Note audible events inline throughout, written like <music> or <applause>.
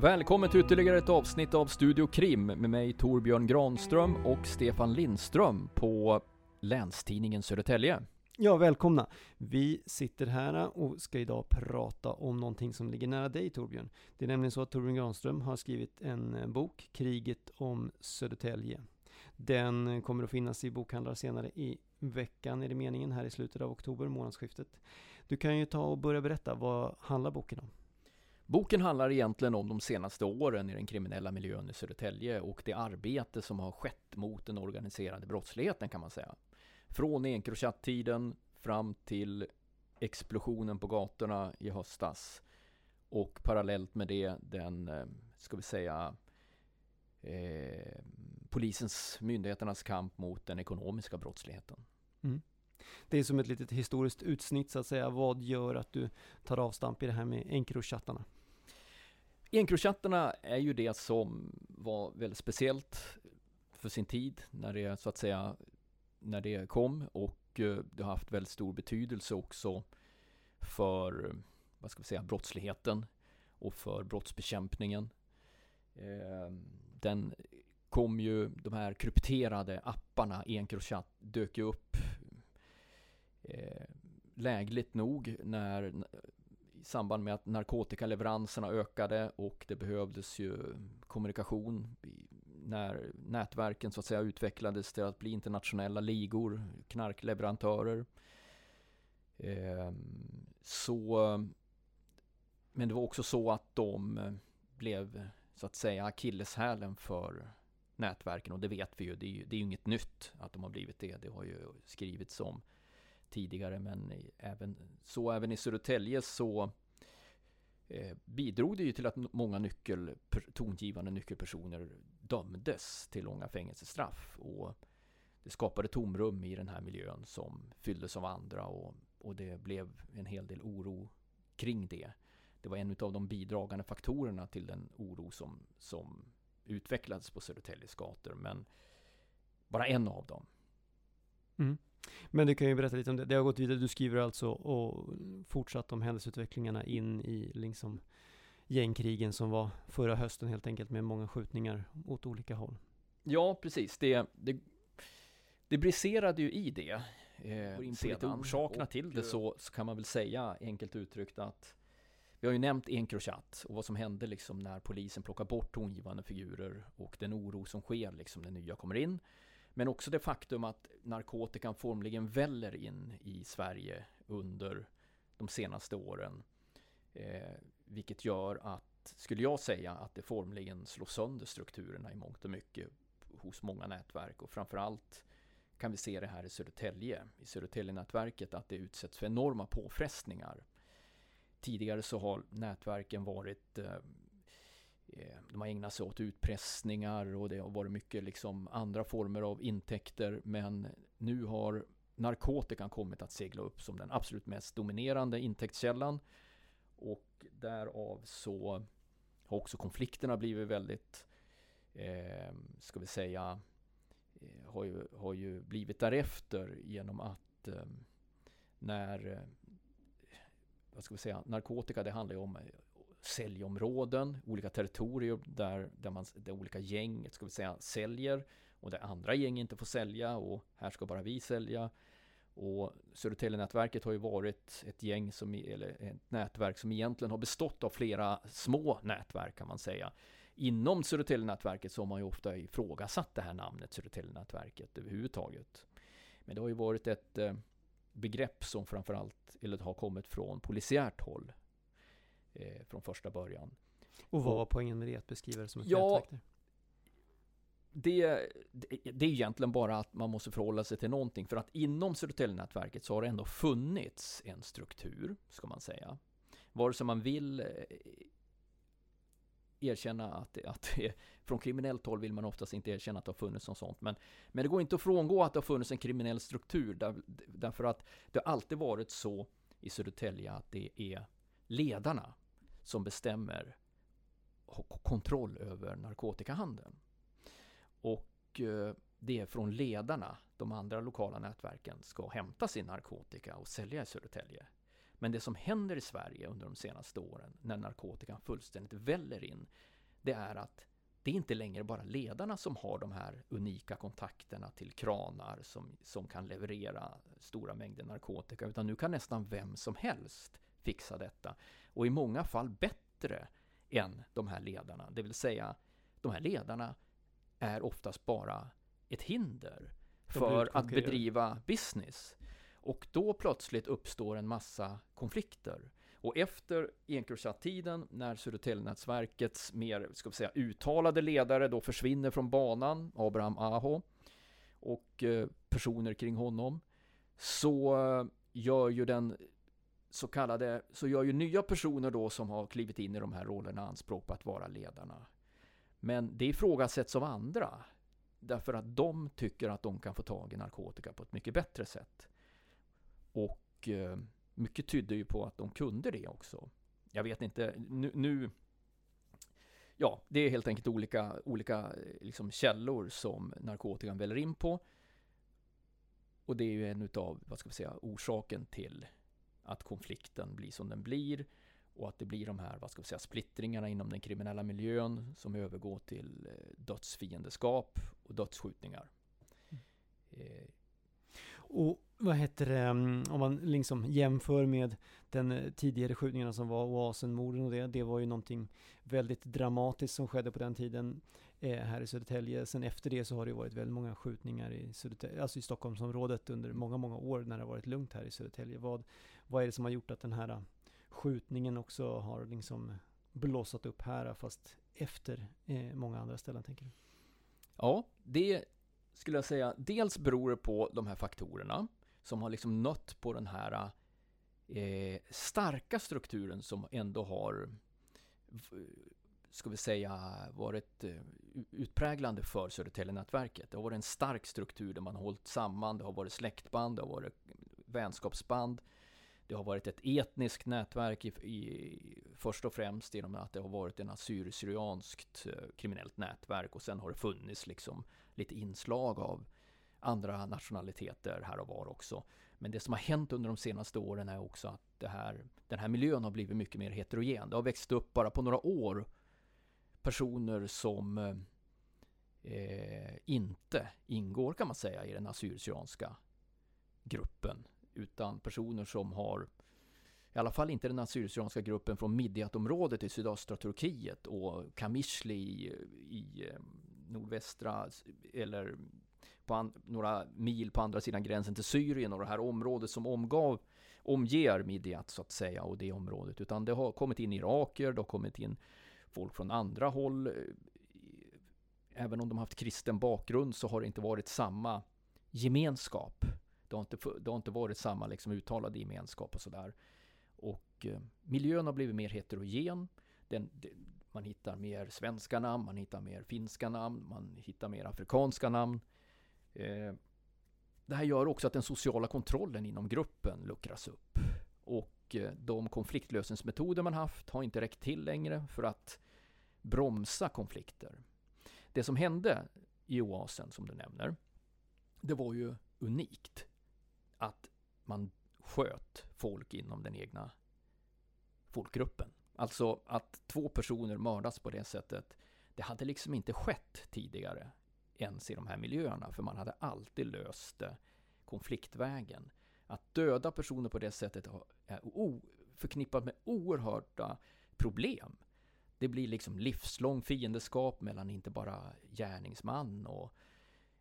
Välkommen till ytterligare ett avsnitt av Studio Krim med mig Torbjörn Granström och Stefan Lindström på Länstidningen Södertälje. Ja, välkomna! Vi sitter här och ska idag prata om någonting som ligger nära dig Torbjörn. Det är nämligen så att Torbjörn Granström har skrivit en eh, bok, Kriget om Södertälje. Den kommer att finnas i bokhandlar senare i veckan, är det meningen, här i slutet av oktober, månadsskiftet. Du kan ju ta och börja berätta, vad handlar boken om? Boken handlar egentligen om de senaste åren i den kriminella miljön i Södertälje och det arbete som har skett mot den organiserade brottsligheten kan man säga. Från Encrochat-tiden fram till explosionen på gatorna i höstas och parallellt med det den, eh, ska vi säga, eh, polisens, myndigheternas kamp mot den ekonomiska brottsligheten. Mm. Det är som ett litet historiskt utsnitt så att säga. Vad gör att du tar avstamp i det här med Encrochattarna? Encrochattarna är ju det som var väldigt speciellt för sin tid när det så att säga när det kom och eh, det har haft väldigt stor betydelse också för vad ska vi säga brottsligheten och för brottsbekämpningen. Ehm, den kom ju, de här krypterade apparna, Encrochat, dök ju upp eh, lägligt nog när samband med att narkotikaleveranserna ökade och det behövdes ju kommunikation när nätverken så att säga utvecklades till att bli internationella ligor, knarkleverantörer. Ehm, så, men det var också så att de blev så att säga akilleshälen för nätverken och det vet vi ju. Det är ju, det är ju inget nytt att de har blivit det. Det har ju skrivits om tidigare men även, så även i Södertälje så eh, bidrog det ju till att många nyckel, tongivande nyckelpersoner dömdes till långa fängelsestraff och det skapade tomrum i den här miljön som fylldes av andra och, och det blev en hel del oro kring det. Det var en av de bidragande faktorerna till den oro som, som utvecklades på Södertäljes gator men bara en av dem. Mm. Men du kan ju berätta lite om det. Det har gått vidare. Du skriver alltså och fortsatt om händelseutvecklingarna in i liksom gängkrigen som var förra hösten helt enkelt med många skjutningar åt olika håll. Ja, precis. Det, det, det briserade ju i det. Eh, in på lite orsakerna till det så, så kan man väl säga enkelt uttryckt att vi har ju nämnt Encrochat och vad som hände liksom när polisen plockar bort tongivande figurer och den oro som sker liksom när nya kommer in. Men också det faktum att narkotikan formligen väller in i Sverige under de senaste åren. Eh, vilket gör att, skulle jag säga, att det formligen slår sönder strukturerna i mångt och mycket hos många nätverk och framförallt kan vi se det här i Södertälje, i Södertälje-nätverket, att det utsätts för enorma påfrestningar. Tidigare så har nätverken varit eh, Eh, de har ägnat sig åt utpressningar och det har varit mycket liksom andra former av intäkter. Men nu har narkotikan kommit att segla upp som den absolut mest dominerande intäktskällan. Och därav så har också konflikterna blivit väldigt, eh, ska vi säga, eh, har, ju, har ju blivit därefter genom att eh, när eh, vad ska vi säga, narkotika det handlar ju om säljområden, olika territorier där, där, man, där olika gäng ska vi säga, säljer och där andra gäng inte får sälja och här ska bara vi sälja. Och Södertäljenätverket har ju varit ett gäng som, eller ett nätverk som egentligen har bestått av flera små nätverk kan man säga. Inom Södertäljenätverket så har man ju ofta ifrågasatt det här namnet Södertäljenätverket överhuvudtaget. Men det har ju varit ett eh, begrepp som framförallt eller har kommit från polisiärt håll eh, från första början. Och vad var poängen med det, att beskriva det som ett ja, nätverk? Det, det, det är egentligen bara att man måste förhålla sig till någonting. För att inom Södertäljenätverket så har det ändå funnits en struktur, ska man säga. Vare sig man vill eh, erkänna att, det, att det, från kriminellt håll vill man oftast inte erkänna att det har funnits något sånt. Men, men det går inte att frångå att det har funnits en kriminell struktur där, därför att det har alltid varit så i Södertälje att det är ledarna som bestämmer och kontroll över narkotikahandeln. Och eh, det är från ledarna de andra lokala nätverken ska hämta sin narkotika och sälja i Södertälje. Men det som händer i Sverige under de senaste åren när narkotikan fullständigt väller in, det är att det är inte längre bara ledarna som har de här unika kontakterna till kranar som, som kan leverera stora mängder narkotika, utan nu kan nästan vem som helst fixa detta. Och i många fall bättre än de här ledarna. Det vill säga, de här ledarna är oftast bara ett hinder för att bedriva business. Och då plötsligt uppstår en massa konflikter. Och efter Encrochat-tiden, när Södertäljenätsverkets mer, ska vi säga, uttalade ledare då försvinner från banan, Abraham Aho, och eh, personer kring honom, så eh, gör ju den så kallade, så gör ju nya personer då som har klivit in i de här rollerna anspråk på att vara ledarna. Men det ifrågasätts av andra. Därför att de tycker att de kan få tag i narkotika på ett mycket bättre sätt. Och eh, mycket tydde ju på att de kunde det också. Jag vet inte, nu, nu Ja, det är helt enkelt olika, olika eh, liksom källor som narkotikan väller in på. Och det är ju en utav, vad ska vi säga, orsaken till att konflikten blir som den blir och att det blir de här, vad ska vi säga, splittringarna inom den kriminella miljön som övergår till eh, dödsfiendeskap och dödsskjutningar. Mm. Och vad heter det, mm, om man liksom jämför med den eh, tidigare skjutningarna som var Oasenmorden och det, det var ju någonting väldigt dramatiskt som skedde på den tiden eh, här i Södertälje. Sen efter det så har det varit väldigt många skjutningar i, Södertälje, alltså i Stockholmsområdet under många, många år när det har varit lugnt här i Södertälje. Vad, vad är det som har gjort att den här eh, skjutningen också har liksom blossat upp här fast efter många andra ställen tänker du? Ja, det skulle jag säga, dels beror det på de här faktorerna som har liksom nött på den här eh, starka strukturen som ändå har ska vi säga, varit eh, utpräglande för Södertäljenätverket. Det har varit en stark struktur där man har hållit samman, det har varit släktband, det har varit vänskapsband. Det har varit ett etniskt nätverk i, i, först och främst genom att det har varit en assyrisk-syrianskt eh, kriminellt nätverk och sen har det funnits liksom lite inslag av andra nationaliteter här och var också. Men det som har hänt under de senaste åren är också att det här, den här miljön har blivit mycket mer heterogen. Det har växt upp bara på några år personer som eh, inte ingår kan man säga i den assyriska gruppen utan personer som har i alla fall inte den assyriska gruppen från Midjatområdet i sydöstra Turkiet och Kamishli i, i nordvästra eller på några mil på andra sidan gränsen till Syrien och det här området som omgav, omger Midjat så att säga och det området. Utan det har kommit in iraker, det har kommit in folk från andra håll. Även om de haft kristen bakgrund så har det inte varit samma gemenskap. Det har inte, det har inte varit samma liksom uttalade gemenskap och sådär. Och eh, miljön har blivit mer heterogen. Den, den, man hittar mer svenska namn, man hittar mer finska namn, man hittar mer afrikanska namn. Eh, det här gör också att den sociala kontrollen inom gruppen luckras upp. Och eh, de konfliktlösningsmetoder man haft har inte räckt till längre för att bromsa konflikter. Det som hände i oasen, som du nämner, det var ju unikt att man sköt folk inom den egna folkgruppen. Alltså att två personer mördas på det sättet, det hade liksom inte skett tidigare ens i de här miljöerna, för man hade alltid löst det konfliktvägen. Att döda personer på det sättet är förknippat med oerhörda problem. Det blir liksom livslång fiendeskap mellan inte bara gärningsman och,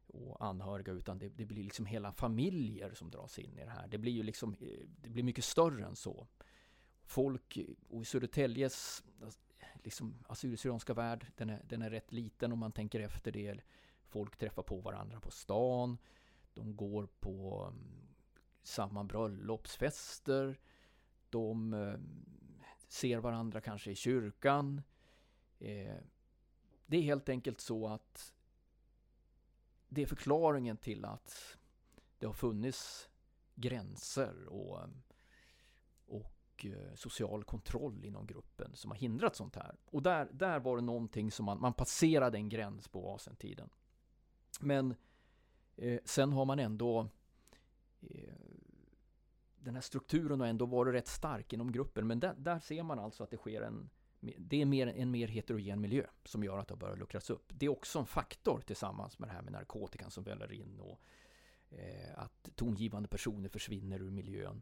och anhöriga, utan det, det, blir liksom hela familjer som dras in i det här. Det blir ju liksom, eh, det blir mycket större än så. Folk, och i Södertäljes liksom alltså, assyrisk-syrianska värld, den är, den är rätt liten om man tänker efter det. Folk träffar på varandra på stan. De går på mm, samma bröllopsfester. De mm, ser varandra kanske i kyrkan. Eh, det är helt enkelt så att det är förklaringen till att det har funnits gränser och, mm, och eh, social kontroll inom gruppen som har hindrat sånt här. Och där, där var det någonting som man, man passerade en gräns på Asentiden. Men eh, sen har man ändå eh, den här strukturen har ändå varit rätt stark inom gruppen. Men där, där ser man alltså att det sker en det är mer, en mer heterogen miljö som gör att det börjar luckras upp. Det är också en faktor tillsammans med det här med narkotikan som väller in och eh, att tongivande personer försvinner ur miljön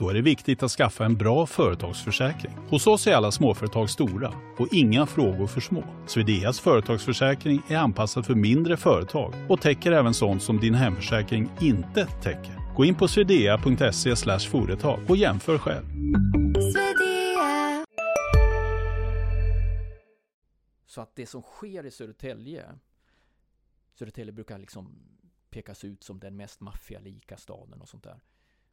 Då är det viktigt att skaffa en bra företagsförsäkring. Hos oss är alla småföretag stora och inga frågor för små. Swedeas företagsförsäkring är anpassad för mindre företag och täcker även sånt som din hemförsäkring inte täcker. Gå in på swedea.se företag och jämför själv. Så att det som sker i Södertälje Södertälje brukar liksom pekas ut som den mest maffialika staden och sånt där.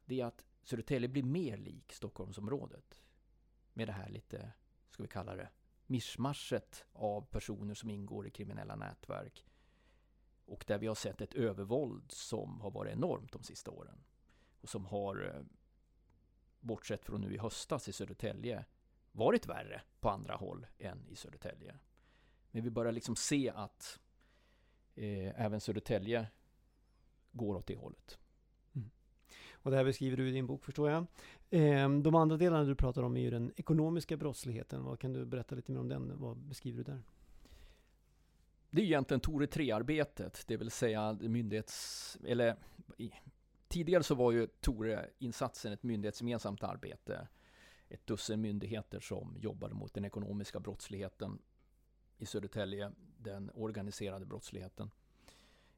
Det är att Södertälje blir mer lik Stockholmsområdet. Med det här lite, ska vi kalla det, mischmaschet av personer som ingår i kriminella nätverk. Och där vi har sett ett övervåld som har varit enormt de sista åren. Och som har, eh, bortsett från nu i höstas i Södertälje, varit värre på andra håll än i Södertälje. Men vi börjar liksom se att eh, även Södertälje går åt det hållet. Och det här beskriver du i din bok förstår jag. Ehm, de andra delarna du pratar om är ju den ekonomiska brottsligheten. Vad kan du berätta lite mer om den? Vad beskriver du där? Det är egentligen Tore 3-arbetet, det vill säga myndighets... Eller tidigare så var ju Tore-insatsen ett myndighetsgemensamt arbete. Ett dussin myndigheter som jobbade mot den ekonomiska brottsligheten i Södertälje, den organiserade brottsligheten.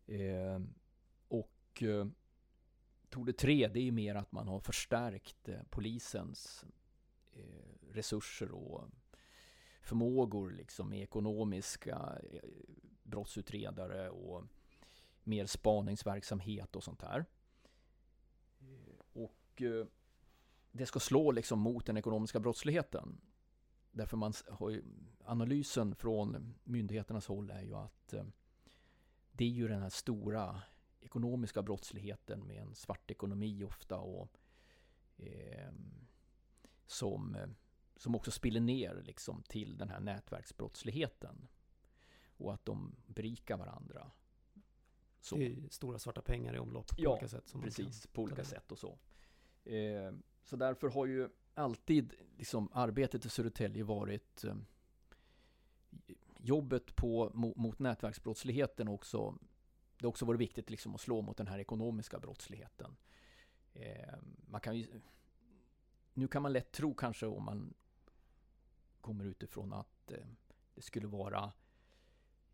Eh, och eh, Torde 3, det är mer att man har förstärkt eh, polisens eh, resurser och förmågor liksom med ekonomiska eh, brottsutredare och mer spaningsverksamhet och sånt här. Och det ska slå liksom mot den ekonomiska brottsligheten. Därför man har ju, analysen från myndigheternas håll är ju att det är ju den här stora ekonomiska brottsligheten med en svart ekonomi ofta och eh, som, som också spiller ner liksom till den här nätverksbrottsligheten. Och att de berikar varandra. Så. Det är stora svarta pengar i omlopp på ja, olika sätt. Ja, precis. På olika sätt och så. Eh, så därför har ju alltid liksom, arbetet i Södertälje varit eh, jobbet på, mot, mot nätverksbrottsligheten också. Det har också varit viktigt liksom, att slå mot den här ekonomiska brottsligheten. Eh, man kan ju, nu kan man lätt tro kanske om man kommer utifrån att eh, det skulle vara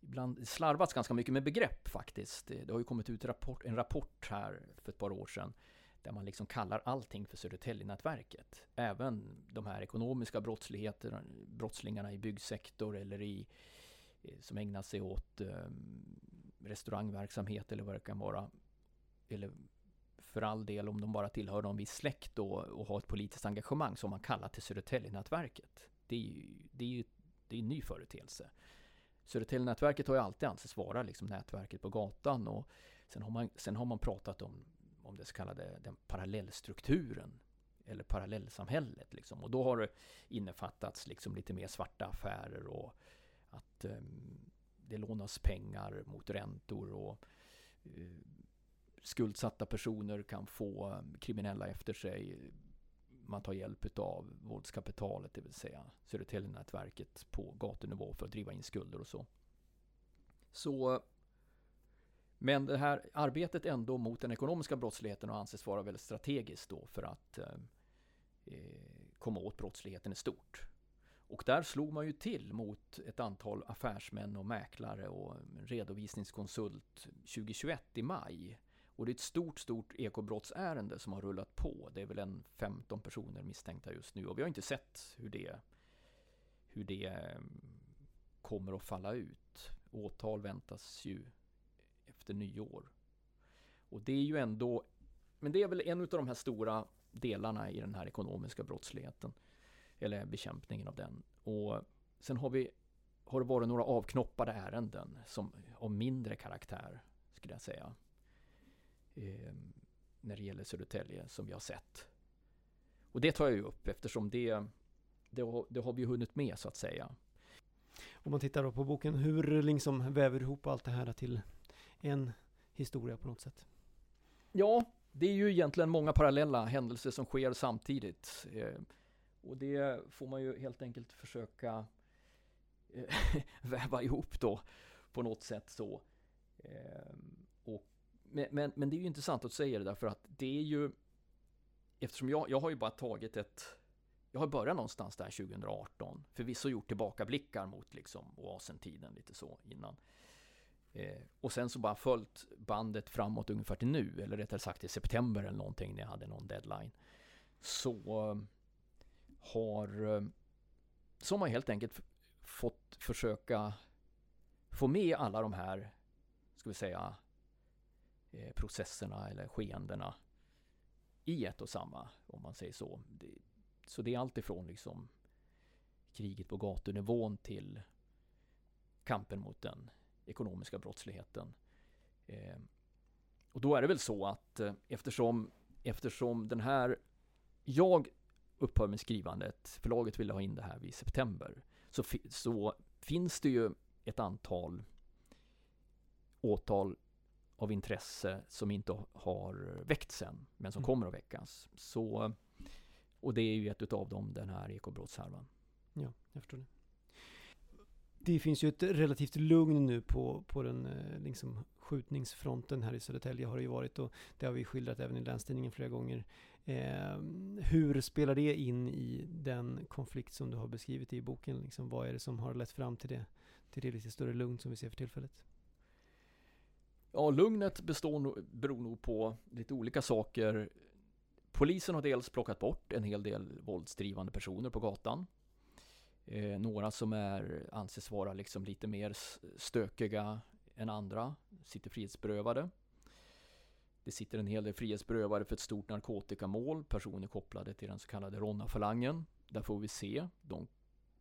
ibland slarvats ganska mycket med begrepp faktiskt. Eh, det har ju kommit ut rapport, en rapport här för ett par år sedan där man liksom kallar allting för Södertäljenätverket. Även de här ekonomiska brottslingarna i byggsektor eller i, eh, som ägnar sig åt ehm, restaurangverksamhet eller vad det kan vara. Eller för all del om de bara tillhör någon viss släkt och, och har ett politiskt engagemang som man kallar till Södertäljenätverket. Det är ju det är, ju, det är en ny företeelse. Södertäljenätverket har ju alltid ansetts vara liksom nätverket på gatan och sen har man, sen har man pratat om om det så kallade den parallellstrukturen eller parallellsamhället. Liksom. Och då har det innefattats liksom lite mer svarta affärer och att um, det lånas pengar mot räntor och eh, skuldsatta personer kan få eh, kriminella efter sig. Man tar hjälp av våldskapitalet, det vill säga Södertäljenätverket på gatunivå för att driva in skulder och så. Så men det här arbetet ändå mot den ekonomiska brottsligheten har ansetts vara väldigt strategiskt då för att eh, eh komma åt brottsligheten i stort. Och där slog man ju till mot ett antal affärsmän och mäklare och redovisningskonsult 2021 i maj. Och det är ett stort, stort ekobrottsärende som har rullat på. Det är väl en 15 personer misstänkta just nu och vi har inte sett hur det, hur det eh, kommer att falla ut. Åtal väntas ju efter nyår. Och det är ju ändå, men det är väl en av de här stora delarna i den här ekonomiska brottsligheten. Eller bekämpningen av den. Och sen har vi, har det varit några avknoppade ärenden som av mindre karaktär, skulle jag säga. Eh, när det gäller Södertälje som vi har sett. Och det tar jag ju upp eftersom det, det, har, det har vi hunnit med så att säga. Om man tittar då på boken, hur liksom väver ihop allt det här till en historia på något sätt? Ja, det är ju egentligen många parallella händelser som sker samtidigt. Eh, och det får man ju helt enkelt försöka eh, <laughs> väva ihop då på något sätt så. Ehm, och, men, men, det är ju intressant att säga det därför att det är ju eftersom jag, jag har ju bara tagit ett jag har börjat någonstans där 2018 förvisso gjort tillbakablickar mot liksom oasentiden lite så innan Eh, och sen så bara följt bandet framåt ungefär till nu, eller rättare sagt i september eller någonting när jag hade någon deadline. Så ehm, har eh, som har helt enkelt fått försöka få med alla de här, ska vi säga, eh, processerna eller skeendena i ett och samma, om man säger så. Så det är alltifrån liksom kriget på gatunivån till kampen mot den ekonomiska brottsligheten. Eh, och då är det väl så att eftersom, eftersom den här, jag upphör med skrivandet, förlaget ville ha in det här vid september, så, så finns det ju ett antal åtal av intresse som inte har väckts än, men som mm. kommer att väckas. Så, och det är ju ett av dem, den här ekobrottshärvan. Ja, jag förstår det det finns ju ett relativt lugn nu på, på den eh, liksom, skjutningsfronten här i Södertälje har det ju varit och det har vi skildrat även i Länstidningen flera gånger. Eh, hur spelar det in i den konflikt som du har beskrivit i boken? Liksom, vad är det som har lett fram till det, till det lite större lugn som vi ser för tillfället? Ja, lugnet består, beror nog på lite olika saker. Polisen har dels plockat bort en hel del våldsdrivande personer på gatan. Eh, några som är, anses vara liksom lite mer stökiga än andra sitter frihetsberövade. Det sitter en hel del frihetsberövade för ett stort narkotikamål, personer kopplade till den så kallade Ronna-falangen. Där får vi se. De,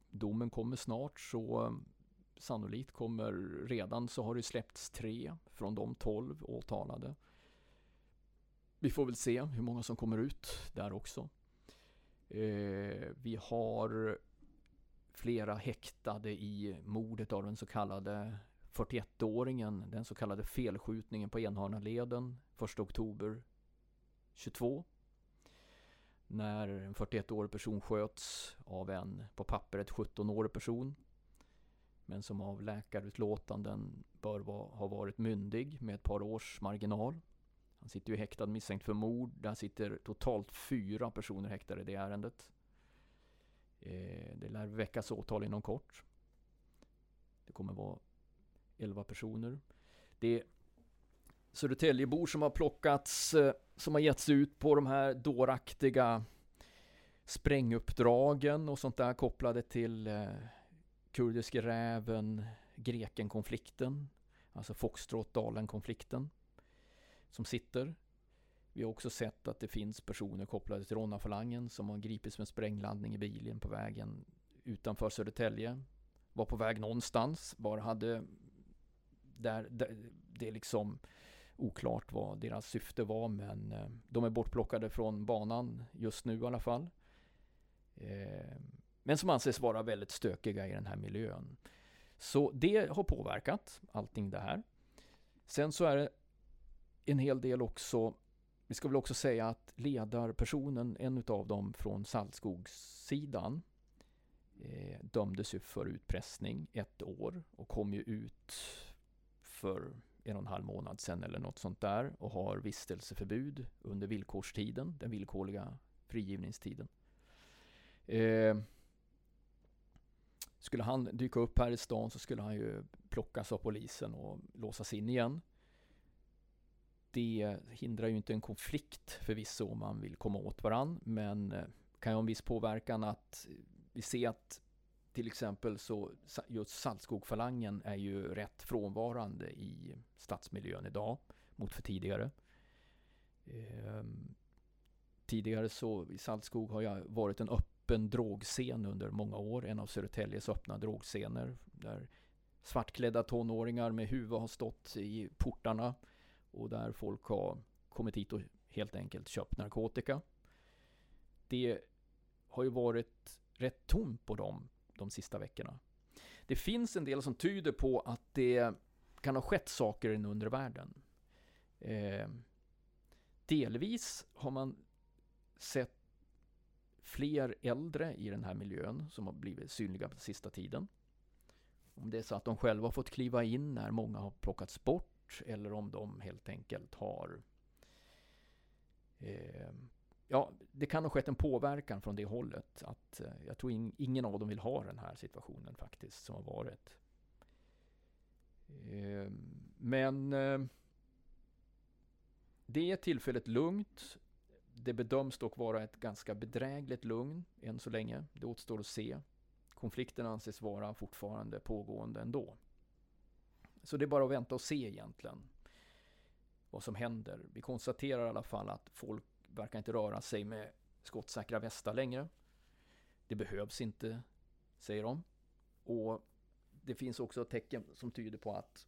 domen kommer snart så sannolikt kommer redan så har det släppts tre från de tolv åtalade. Vi får väl se hur många som kommer ut där också. Eh, vi har flera häktade i mordet av den så kallade 41-åringen, den så kallade felskjutningen på Enhörnaleden 1 oktober 22. När en 41-årig person sköts av en på pappret 17-årig person men som av läkarutlåtanden bör ha varit myndig med ett par års marginal. Han sitter ju häktad misstänkt för mord. Där sitter totalt fyra personer häktade i det ärendet. Eh, lär väckas åtal inom kort. Det kommer vara 11 personer. Det är Södertäljebor som har plockats, eh, som har getts ut på de här dåraktiga spränguppdragen och sånt där kopplade till eh, kurdiske räven, Grekenkonflikten, alltså Foxtrot-Dalen-konflikten, som sitter. Vi har också sett att det finns personer kopplade till Ronna-falangen som har gripits med sprängladdning i bilen på vägen utanför Södertälje. Var på väg någonstans, bara hade där, där det är liksom oklart vad deras syfte var men eh, de är bortplockade från banan just nu i alla fall. Eh, men som anses vara väldigt stökiga i den här miljön. Så det har påverkat allting det här. Sen så är det en hel del också vi ska väl också säga att ledarpersonen, en av dem från Saltskogssidan, eh, dömdes ju för utpressning ett år och kom ju ut för en och en halv månad sedan eller något sånt där och har vistelseförbud under villkorstiden, den villkorliga frigivningstiden. Eh, skulle han dyka upp här i stan så skulle han ju plockas av polisen och låsas in igen det hindrar ju inte en konflikt förvisso om man vill komma åt varann, men eh, kan ju ha en viss påverkan att vi ser att till exempel så just Saltskogfalangen är ju rätt frånvarande i stadsmiljön idag mot för tidigare. Ehm, tidigare så i Saltskog har jag varit en öppen drogscen under många år, en av Södertäljes öppna drogscener där svartklädda tonåringar med huvud har stått i portarna och där folk har kommit hit och helt enkelt köpt narkotika. Det har ju varit rätt tomt på dem de sista veckorna. Det finns en del som tyder på att det kan ha skett saker i den undre världen. Eh, delvis har man sett fler äldre i den här miljön som har blivit synliga på sista tiden. Om det är så att de själva har fått kliva in när många har plockats bort eller om de helt enkelt har eh, Ja, det kan ha skett en påverkan från det hållet. Att eh, jag tror in, ingen av dem vill ha den här situationen faktiskt som har varit. Eh, men eh, det är tillfället lugnt. Det bedöms dock vara ett ganska bedrägligt lugn än så länge. Det återstår att se. Konflikten anses vara fortfarande pågående ändå. Så det är bara att vänta och se egentligen vad som händer. Vi konstaterar i alla fall att folk verkar inte röra sig med skottsäkra västar längre. Det behövs inte, säger de. Och det finns också tecken som tyder på att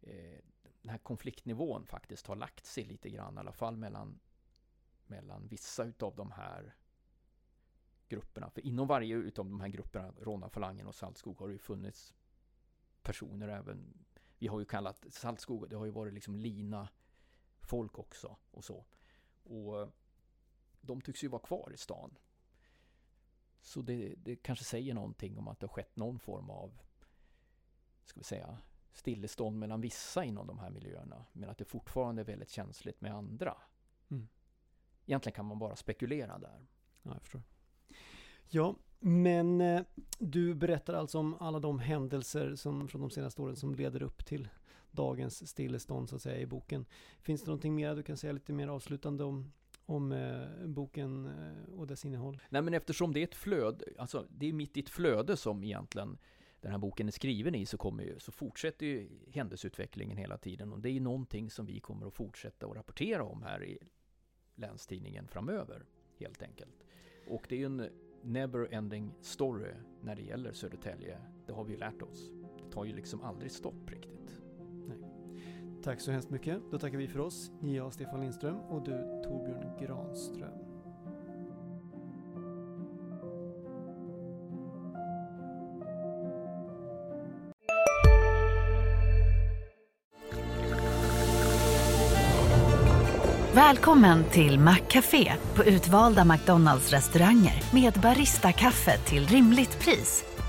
eh, den här konfliktnivån faktiskt har lagt sig lite grann, i alla fall mellan, mellan vissa utav de här grupperna. För inom varje utav de här grupperna, Ronnafalangen och Saltskog, har det ju funnits personer även, vi har ju kallat Saltskog, det har ju varit liksom lina folk också och så. Och de tycks ju vara kvar i stan. Så det, det kanske säger någonting om att det har skett någon form av, ska vi säga, stillestånd mellan vissa inom de här miljöerna. Men att det fortfarande är väldigt känsligt med andra. Mm. Egentligen kan man bara spekulera där. Ja, jag förstår. Ja, men eh, du berättar alltså om alla de händelser som, från de senaste åren som leder upp till dagens stillestånd så att säga i boken. Finns det någonting mer du kan säga lite mer avslutande om, om eh, boken eh, och dess innehåll? Nej men eftersom det är ett flöde, alltså det är mitt i ett flöde som egentligen den här boken är skriven i så, kommer ju, så fortsätter ju händelseutvecklingen hela tiden och det är ju någonting som vi kommer att fortsätta att rapportera om här i Länstidningen framöver helt enkelt. Och det är ju en never-ending story när det gäller Södertälje. Det har vi ju lärt oss. Det tar ju liksom aldrig stopp riktigt. Tack så hemskt mycket. Då tackar vi för oss. Jag, Stefan Lindström och du, Torbjörn Granström. Välkommen till Maccafé på utvalda McDonalds restauranger med Baristakaffe till rimligt pris.